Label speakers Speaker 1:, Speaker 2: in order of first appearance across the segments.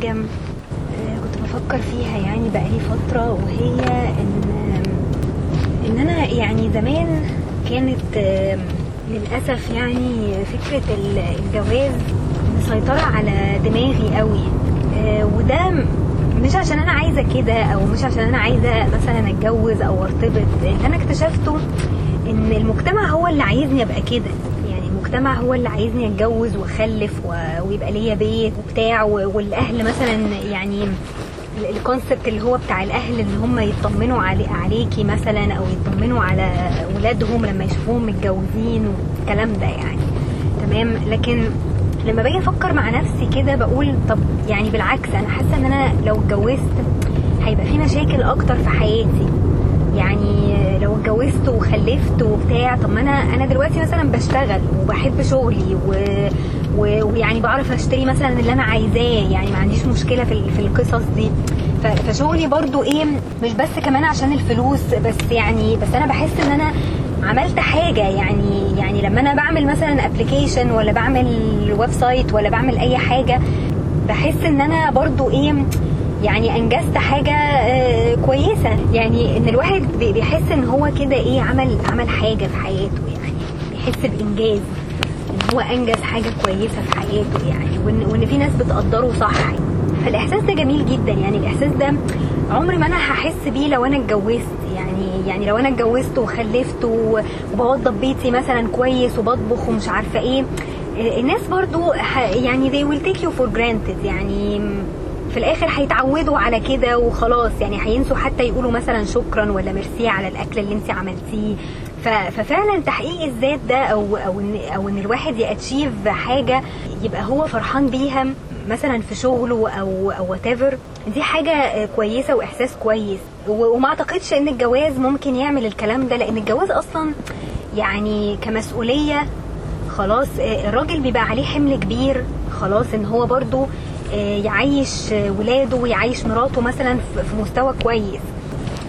Speaker 1: حاجة آه، كنت بفكر فيها يعني بقالي فترة وهي إن إن أنا يعني زمان كانت للأسف يعني فكرة ال- الجواز مسيطرة على دماغي قوي آه، وده مش عشان أنا عايزة كده أو مش عشان أنا عايزة مثلا أتجوز أو أرتبط اللي أنا اكتشفته إن المجتمع هو اللي عايزني أبقى كده. المجتمع هو اللي عايزني أتجوز وأخلف ويبقى ليا بيت وبتاع والأهل مثلا يعني ال- الكونسبت اللي هو بتاع الأهل ان هم يطمنوا علي عليكي مثلا أو يطمنوا على ولادهم لما يشوفوهم متجوزين والكلام ده يعني. تمام؟ لكن لما باجي أفكر مع نفسي كده بقول طب يعني بالعكس أنا حاسة إن أنا لو اتجوزت هيبقى في مشاكل أكتر في حياتي. يعني لو اتجوزت وخلفت وبتاع طب ما أنا أنا دلوقتي مثلا بشتغل وبحب شغلي و... و... ويعني بعرف أشتري مثلا اللي أنا عايزاه يعني ما عنديش مشكلة في في القصص دي. فشغلي برضو إيه مش بس كمان عشان الفلوس بس يعني بس أنا بحس إن أنا عملت حاجة يعني يعني لما أنا بعمل مثلا application ولا بعمل website ولا بعمل أي حاجة بحس إن أنا برضو إيه يعني انجزت حاجة آه، كويسة. يعني إن الواحد بي- بيحس إن هو كده إيه عمل عمل حاجة في حياته يعني. بيحس بإنجاز. إن هو أنجز حاجة كويسة في حياته يعني. وإن وإن في ناس بتقدره صح. فالإحساس ده جميل جدا يعني. الإحساس ده عمري ما أنا هحس بيه لو أنا اتجوزت. يعني يعني لو أنا اتجوزت وخلفت وبوضب بيتي مثلا كويس وبطبخ ومش عارفة إيه. الناس برضو يعني they will take you for granted. يعني في الآخر هيتعودوا على كده وخلاص. يعني هينسوا حتى يقولوا مثلا شكرا ولا ميرسي على الأكل اللي انت عملتيه. ففعلا تحقيق الذات ده أو أو ان أو إن الواحد ياتشيف حاجة يبقى هو فرحان بيها مثلا في شغله أو أو whatever دي حاجة كويسة وإحساس كويس. وما أعتقدش إن الجواز ممكن يعمل الكلام ده لأن الجواز أصلا يعني كمسؤولية خلاص آه، الراجل بيبقى عليه حمل كبير خلاص إن هو برضو يعيش آه، ولاده ويعيش مراته مثلا في مستوى كويس.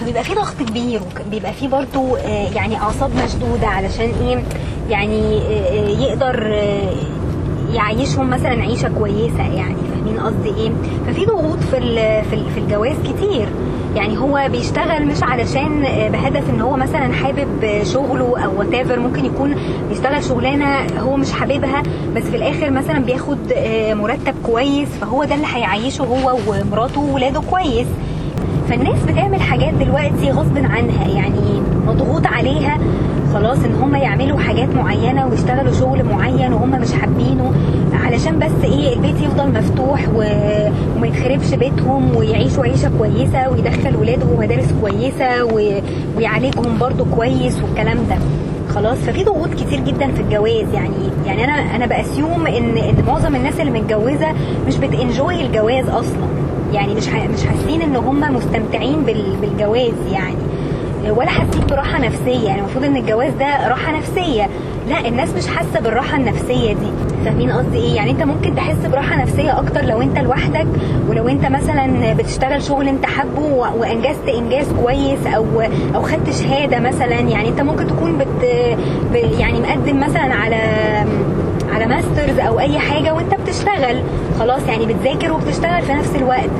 Speaker 1: فبيبقى في ضغط كبير وبيبقى في برضو آه، يعني أعصاب مشدودة علشان إيه؟ يعني آه، يقدر يعيشهم مثلا عيشة كويسة يعني. فاهمين قصدي إيه؟ ففي ضغوط في في الجواز كتير. يعني هو بيشتغل مش علشان آه، بهدف إن هو مثلا حابب آه، شغله أو وات ممكن يكون بيشتغل شغلانة هو مش حاببها بس في الآخر مثلا بياخد آه، مرتب كويس فهو ده اللي هيعيشه هو ومراته وولاده كويس. فالناس بتعمل حاجات دلوقتي غصب عنها يعني مضغوط عليها. خلاص ان هم يعملوا حاجات معينة ويشتغلوا شغل معين وهم مش حابينه علشان بس إيه البيت يفضل مفتوح و... وما يتخربش بيتهم ويعيشوا عيشة كويسة ويدخل ولادهم مدارس كويسة و... ويعالجهم برضو كويس والكلام ده. خلاص ففي ضغوط كتير جدا في الجواز. يعني يعني أنا أنا بأسيوم ان إن معظم الناس اللي متجوزة مش بتنجوي الجواز أصلا. يعني مش ح- مش حاسين إن هم مستمتعين بال- بالجواز يعني. ولا حاسين براحة نفسية. يعني المفروض إن الجواز ده راحة نفسية. لا الناس مش حاسة بالراحة النفسية دي. فاهمين قصدي إيه؟ يعني أنت ممكن تحس براحة نفسية أكتر لو أنت لوحدك ولو أنت مثلا بتشتغل شغل أنت حابه وأنجزت إنجاز كويس أو أو خدت شهادة مثلا. يعني أنت ممكن تكون بت يعني مقدم مثلا على على masters أو أي حاجة وأنت بتشتغل. خلاص يعني بتذاكر وبتشتغل في نفس الوقت.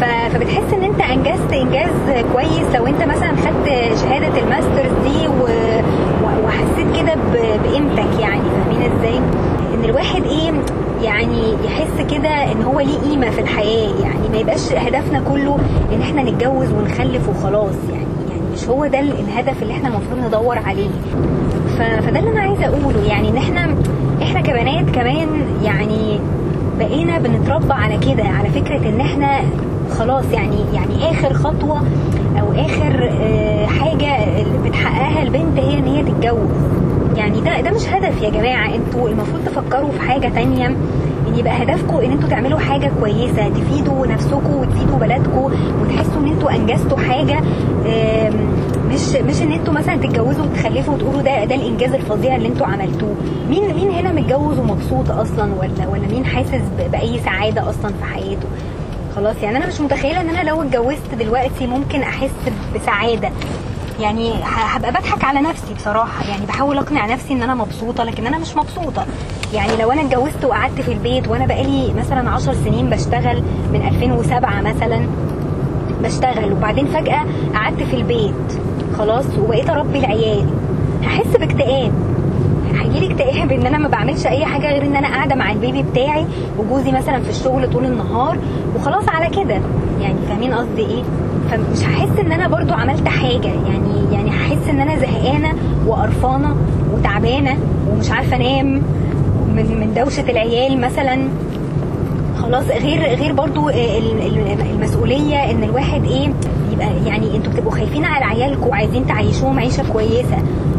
Speaker 1: فبتحس إن أنت أنجزت إنجاز كويس. لو أنت مثلا خدت شهادة ال masters دي وحسيت كده بقيمتك يعني فاهمين إزاي؟ إن الواحد إيه يعني يحس كده إن هو ليه قيمة في الحياة. يعني ما يبقاش هدفنا كله إن إحنا نتجوز ونخلف وخلاص. يعني يعني مش هو ده ال- الهدف اللي إحنا المفروض ندور عليه. فده اللي أنا عايزة أقوله. يعني إن إحنا إحنا كبنات كمان يعني بقينا بنتربى على كده على فكرة إن إحنا خلاص يعني يعني آخر خطوة أو آخر آه، حاجة اللي بتحققها البنت هي إن هي تتجوز. يعني ده ده مش هدف يا جماعة. أنتوا المفروض تفكروا في حاجة تانية إن يبقى هدفكم إن أنتوا تعملوا حاجة كويسة تفيدوا نفسكم وتفيدوا بلدكم وتحسوا إن أنتوا أنجزتوا حاجة مش مش إن أنتوا مثلا تتجوزوا وتخلفوا وتقولوا ده ده الإنجاز الفظيع اللي أنتوا عملتوه. مين مين هنا متجوز ومبسوط أصلا ولا ولا مين حاسس بأي سعادة أصلا في حياته؟ خلاص. يعني أنا مش متخيلة إن أنا لو اتجوزت دلوقتي ممكن أحس بسعادة. يعني هبقى بضحك على نفسي بصراحة. يعني بحاول أقنع نفسي إن أنا مبسوطة لكن أنا مش مبسوطة. يعني لو أنا اتجوزت وقعدت في البيت وأنا بقالي مثلا عشر سنين بشتغل من 2007 مثلا بشتغل وبعدين فجأة قعدت في البيت خلاص وبقيت أربي العيال هحس باكتئاب. هيجيلي اكتئاب ان أنا ما بعملش اي حاجة غير ان أنا قاعدة مع البيبي بتاعي وجوزي مثلا في الشغل طول النهار وخلاص على كده. يعني فاهمين قصدي إيه؟ فمش هحس ان أنا برضو عملت حاجة. يعني يعني هحس ان أنا زهقانة وقرفانة وتعبانة ومش عارفة انام من من دوشة العيال مثلا. خلاص غير غير برضو ال- ال- المسؤولية ان الواحد إيه يبقى يعني أنتوا بتبقوا خايفين على عيالكم وعايزين تعيشوهم عيشة كويسة.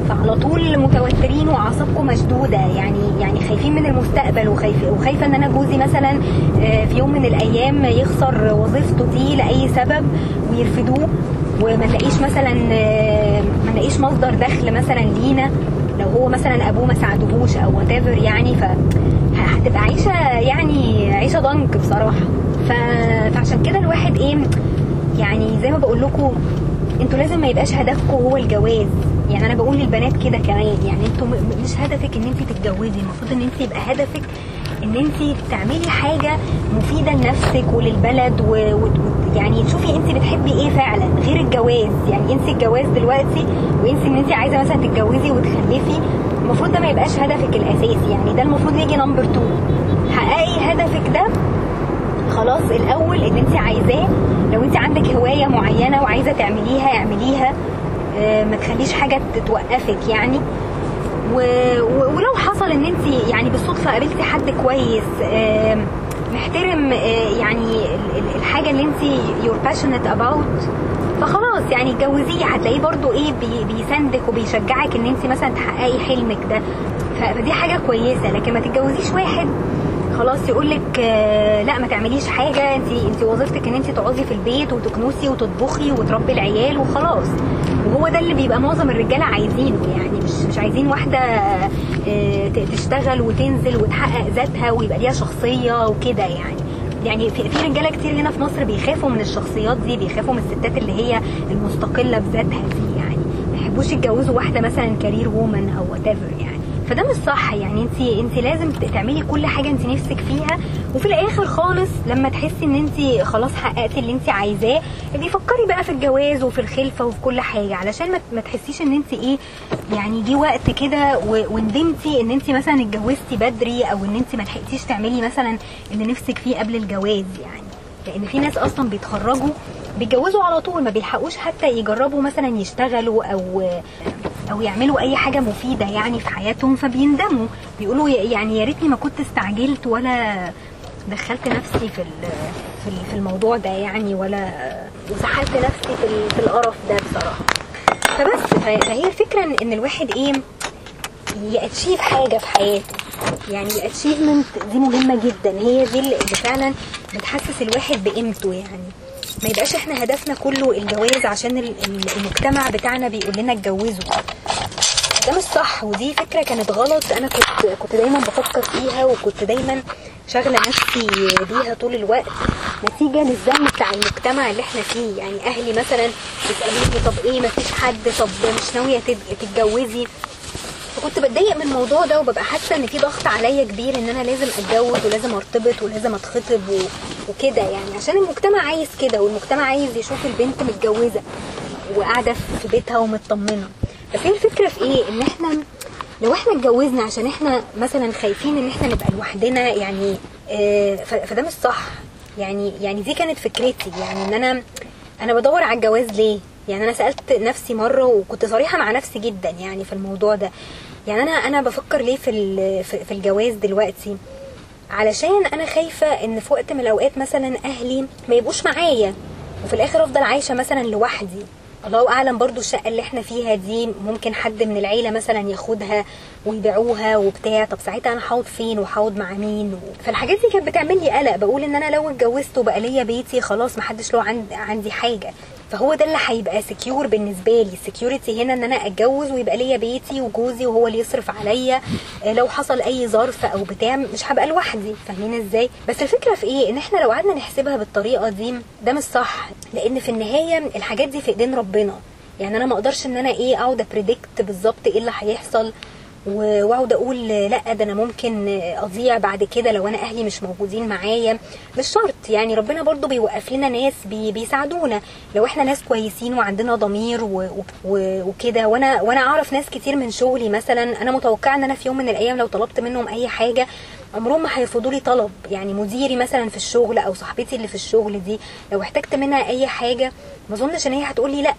Speaker 1: فعلى طول متوترين وأعصابكم مشدودة. يعني يعني خايفين من المستقبل وخايف وخايفة إن أنا جوزي مثلا آه، في يوم من الأيام يخسر وظيفته دي لأي سبب ويرفدوه وما نلاقيش مثلا آه، ما نلاقيش مصدر دخل مثلا لينا. لو هو مثلا أبوه ما ساعدهوش أو وات يعني ف هتبقى عيشه يعني عيشة ضنك بصراحة. ف... فعشان كده الواحد إيه يعني زي ما بقول لكم أنتوا لازم ما يبقاش هدفكم هو الجواز. يعني أنا بقول للبنات كده كمان يعني أنتوا مش هدفك إن انت تتجوزي المفروض إن انت يبقى هدفك إن انت تعملي حاجة مفيدة لنفسك وللبلد و... و... و... يعني تشوفي انت بتحبي إيه فعلا غير الجواز يعني انسي الجواز دلوقتي وانسي إن انت عايزة مثلا تتجوزي وتخلفي المفروض ده ما يبقاش هدفك الأساسي يعني ده المفروض يجي نمبر 2 حققي هدفك ده خلاص الأول اللي انت عايزاه لو انت عندك هواية معينة وعايزة تعمليها اعمليها. ما تخليش حاجة توقفك يعني. ولو حصل إن انت يعني بالصدفة قابلتي حد كويس آه، محترم آه، يعني ال- ال- الحاجة اللي انت you're passionate about فخلاص يعني اتجوزيه. هتلاقيه برضو إيه بي... بيساندك وبيشجعك إن انت مثلا تحققي حلمك ده. فدي حاجة كويسة. لكن ما تتجوزيش واحد خلاص يقول لك لا ما تعمليش حاجة. انت انت وظيفتك ان انت تقعدي في البيت وتكنسي وتطبخي وتربي العيال وخلاص. وهو ده اللي بيبقى معظم الرجالة عايزينه يعني مش مش عايزين واحدة آه، تشتغل وتنزل وتحقق ذاتها ويبقى ليها شخصية وكده يعني. يعني في في رجالة كتير هنا في مصر بيخافوا من الشخصيات دي بيخافوا من الستات اللي هي المستقلة بذاتها دي يعني. ما يحبوش يتجوزوا واحدة مثلا career woman أو what يعني فده مش صح. يعني انت انت لازم تعملي كل حاجة انت نفسك فيها وفي الآخر خالص لما تحسي ان انت خلاص حققتي اللي انت عايزاه ابقي فكري بقى في الجواز وفي الخلفة وفي كل حاجة علشان ما, تحسيش ان انت إيه يعني جه وقت كده وندمتي ان انت مثلا اتجوزتي بدري أو ان انت ما لحقتيش تعملي مثلا اللي نفسك فيه قبل الجواز يعني. لأن في ناس أصلا بيتخرجوا بيتجوزوا على طول ما بيلحقوش حتى يجربوا مثلا يشتغلوا أو أو يعملوا أي حاجة مفيدة يعني في حياتهم فبيندموا. بيقولوا يعني يا ريتني ما كنت استعجلت ولا دخلت نفسي في في ال- في الموضوع ده يعني ولا وسحلت نفسي في في القرف ده بصراحة. فبس فهي الفكرة ان الواحد إيه ياتشيف حاجة في حياته. يعني الاتشيفمنت دي مهمة جدا. هي دي اللي فعلا بتحسس الواحد بقيمته يعني. ما يبقاش إحنا هدفنا كله الجواز عشان ال- ال- المجتمع بتاعنا بيقول لنا اتجوزوا. ده مش صح ودي فكرة كانت غلط. أنا كنت كنت دايما بفكر فيها وكنت دايما شاغلة نفسي بيها طول الوقت. نتيجة للزن بتاع المجتمع اللي إحنا فيه. يعني أهلي مثلا يسالوني طب إيه؟ مفيش حد طب مش ناوية تت- تتجوزي؟ فكنت بتضايق من الموضوع ده وببقى حاسة إن في ضغط عليا كبير إن أنا لازم أتجوز ولازم أرتبط ولازم أتخطب. وكده يعني. عشان المجتمع عايز كده والمجتمع عايز يشوف البنت متجوزة وقاعدة في بيتها ومطمنة. ففي الفكرة في إيه؟ إن إحنا لو إحنا اتجوزنا عشان إحنا مثلا خايفين إن إحنا نبقى لوحدنا يعني آه، فده مش صح. يعني يعني دي كانت فكرتي. يعني إن أنا أنا بدور على الجواز ليه؟ يعني أنا سألت نفسي مرة وكنت صريحة مع نفسي جدا يعني في الموضوع ده. يعني أنا أنا بفكر ليه في في الجواز دلوقتي؟ علشان أنا خايفة إن في وقت من الأوقات مثلا أهلي ما يبقوش معايا وفي الآخر أفضل عايشة مثلا لوحدي. الله أعلم برضو الشقة اللي إحنا فيها دي ممكن حد من العيلة مثلا ياخدها ويبيعوها وبتاع. طب ساعتها أنا هقعد فين وهقعد مع مين؟ و... فالحاجات دي كانت بتعمل لي قلق. بقول إن أنا لو اتجوزت وبقى ليا بيتي خلاص محدش له عند... عندي حاجة. فهو ده اللي هيبقى secure بالنسبة لي. ال security هنا إن أنا أتجوز ويبقى ليا بيتي وجوزي وهو اللي يصرف عليا. آه، لو حصل أي ظرف أو بتاع مش هبقى لوحدي. فاهمين إزاي؟ بس الفكرة في إيه؟ إن إحنا لو قعدنا نحسبها بالطريقة دي ده مش صح. لأن في النهاية الحاجات دي في إيدين ربنا. يعني أنا ما أقدرش إن أنا إيه أقعد a predict بالظبط إيه اللي هيحصل. واقعد أقول لأ ده أنا ممكن أضيع بعد كده لو أنا أهلي مش موجودين معايا. مش شرط يعني ربنا برضو بيوقف لنا ناس بي بيساعدونا. لو إحنا ناس كويسين وعندنا ضمير وكده وأنا وأنا أعرف ناس كتير من شغلي مثلا أنا متوقعة إن أنا في يوم من الأيام لو طلبت منهم أي حاجة عمرهم ما هيرفضوا لي طلب. يعني مديري مثلا في الشغل أو صاحبتي اللي في الشغل دي لو احتجت منها أي حاجة ما أظنش إن هي هتقول لي لأ.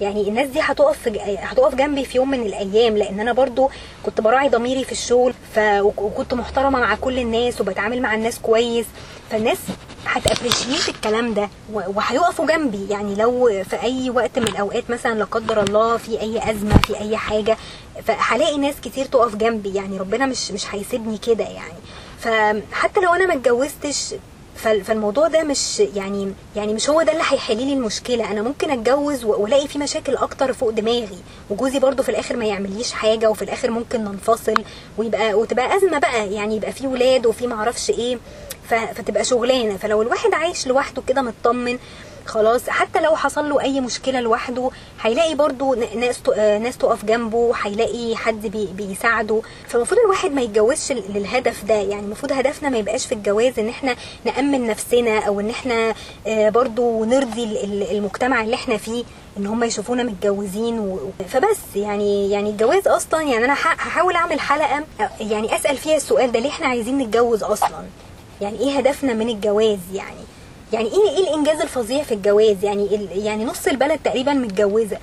Speaker 1: يعني الناس دي هتقف هتقف جنبي في يوم من الأيام لأن أنا برضو كنت براعي ضميري في الشغل ف... وك- وكنت محترمة مع كل الناس وبتعامل مع الناس كويس. فالناس هتابريشيت الكلام ده وهيقفوا جنبي. يعني لو في أي وقت من الأوقات مثلا لا قدر الله في أي أزمة في أي حاجة فهلاقي ناس كتير تقف جنبي. يعني ربنا مش مش هيسيبني كده يعني. فحتى لو أنا ما اتجوزتش فالموضوع ده مش يعني يعني مش هو ده اللي هيحل لي المشكلة. أنا ممكن أتجوز وألاقي في مشاكل أكتر فوق دماغي. وجوزي برضو في الآخر ما يعمليش حاجة وفي الآخر ممكن ننفصل ويبقى وتبقى أزمة بقى. يعني يبقى في ولاد وفي معرفش إيه. فتبقى شغلانة. فلو الواحد عايش لوحده كده مطمن خلاص حتى لو حصل له أي مشكلة لوحده هيلاقي برضو ناس آه، ناس تقف جنبه هيلاقي حد بي بيساعده. فالمفروض الواحد ما يتجوزش للهدف ده. يعني المفروض هدفنا ما يبقاش في الجواز إن إحنا نأمن نفسنا أو إن إحنا آه، برضو نرضي ال- ال- المجتمع اللي إحنا فيه إن هم يشوفونا متجوزين و... فبس. يعني يعني الجواز أصلا يعني أنا هحاول أعمل حلقة آه، يعني أسأل فيها السؤال ده ليه إحنا عايزين نتجوز أصلا؟ يعني إيه هدفنا من الجواز يعني؟ يعني إيه إيه الإنجاز الفظيع في الجواز؟ يعني يعني نص البلد تقريبا متجوزة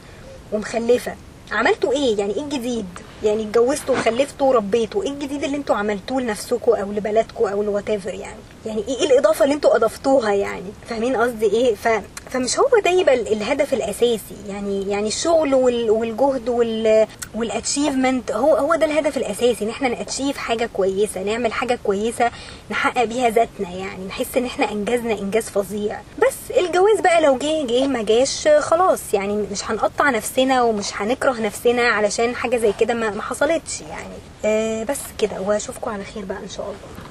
Speaker 1: ومخلفة. عملتوا إيه؟ يعني إيه الجديد؟ يعني اتجوزتوا وخلفتوا وربيتوا إيه الجديد اللي أنتوا عملتوه لنفسكم أو لبلدكم أو لواتيفر يعني؟ يعني إيه الاضافة اللي أنتوا اضفتوها يعني؟ فاهمين قصدي إيه؟ ف فمش هو ده يبقى ال- الهدف الاساسي. يعني يعني الشغل وال- والجهد وال والاتشيفمنت هو هو ده الهدف الاساسي ان إحنا ناتشيف حاجة كويسة نعمل حاجة كويسة نحقق بيها ذاتنا يعني نحس ان إحنا انجزنا انجاز فظيع. بس الجواز بقى لو جه جه ما جاش خلاص. يعني مش هنقطع نفسنا ومش هنكره نفسنا علشان حاجة زي كده ما حصلتش يعني. آه بس كده. واشوفكم على خير بقى إن شاء الله.